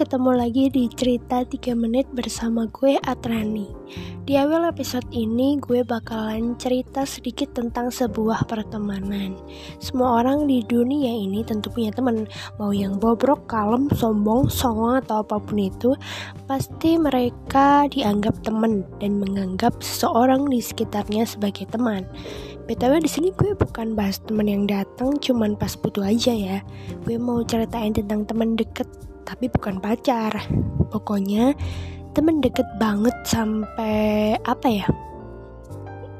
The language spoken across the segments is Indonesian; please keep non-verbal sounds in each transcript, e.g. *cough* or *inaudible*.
ketemu lagi di cerita 3 menit bersama gue Atrani. Di awal episode ini gue bakalan cerita sedikit tentang sebuah pertemanan. Semua orang di dunia ini tentu punya teman. Mau yang bobrok, kalem, sombong, songong atau apa pun itu Pasti mereka dianggap teman dan menganggap seseorang di sekitarnya sebagai teman. BTW di sini gue bukan bahas teman yang datang cuman pas butuh aja ya. Gue mau ceritain tentang teman deket tapi bukan pacar. Pokoknya temen deket banget sampai apa ya?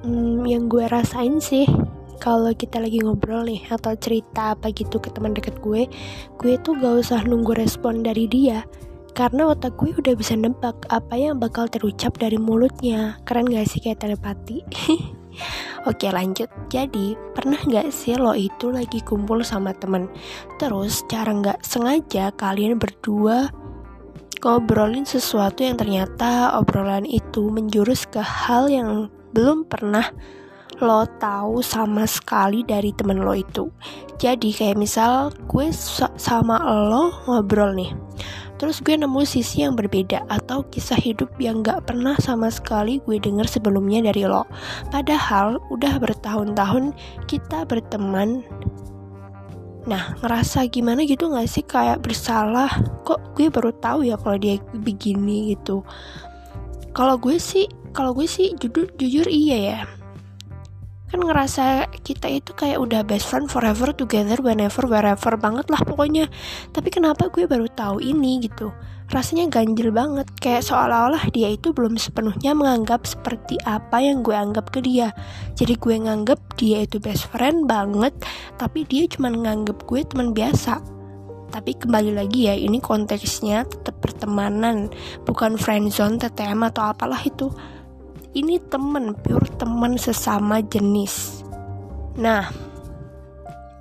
Hmm, yang gue rasain sih kalau kita lagi ngobrol nih atau cerita apa gitu ke teman deket gue, gue tuh gak usah nunggu respon dari dia karena otak gue udah bisa nebak apa yang bakal terucap dari mulutnya. Keren gak sih kayak telepati? *laughs* Oke lanjut. Jadi pernah gak sih lo itu lagi kumpul sama temen? Terus cara gak sengaja kalian berdua Ngobrolin sesuatu yang ternyata obrolan itu menjurus ke hal yang belum pernah lo tahu sama sekali dari temen lo itu? Jadi kayak misal gue sama lo ngobrol nih Terus gue nemu sisi yang berbeda atau kisah hidup yang gak pernah sama sekali gue denger sebelumnya dari lo. Padahal udah bertahun-tahun kita berteman. Nah, ngerasa gimana gitu gak sih kayak bersalah? Kok gue baru tahu ya kalau dia begini gitu. Kalau gue sih, kalau gue sih jujur jujur iya ya kan ngerasa kita itu kayak udah best friend forever together whenever wherever banget lah pokoknya. Tapi kenapa gue baru tahu ini gitu? Rasanya ganjil banget. Kayak seolah-olah dia itu belum sepenuhnya menganggap seperti apa yang gue anggap ke dia. Jadi gue nganggap dia itu best friend banget tapi dia cuma nganggap gue teman biasa. Tapi kembali lagi ya ini konteksnya tetap pertemanan bukan friendzone TTM atau apalah itu ini temen pure temen sesama jenis. Nah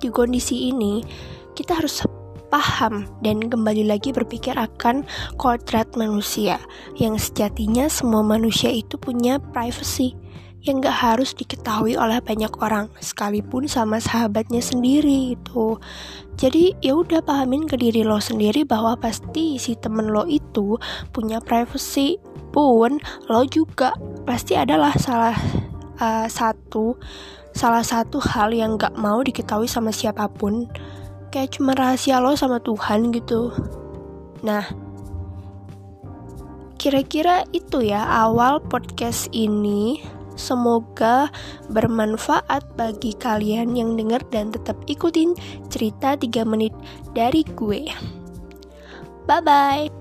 di kondisi ini kita harus paham dan kembali lagi berpikir akan kodrat manusia yang sejatinya semua manusia itu punya privacy yang gak harus diketahui oleh banyak orang sekalipun sama sahabatnya sendiri itu jadi ya udah pahamin ke diri lo sendiri bahwa pasti si temen lo itu punya privacy pun lo juga pasti adalah salah uh, satu salah satu hal yang gak mau diketahui sama siapa pun. Kayak cuma rahasia lo sama Tuhan gitu. Nah kira-kira itu ya awal podcast ini Semoga bermanfaat bagi kalian yang dengar dan tetap ikutin cerita 3 menit dari gue. Bye bye.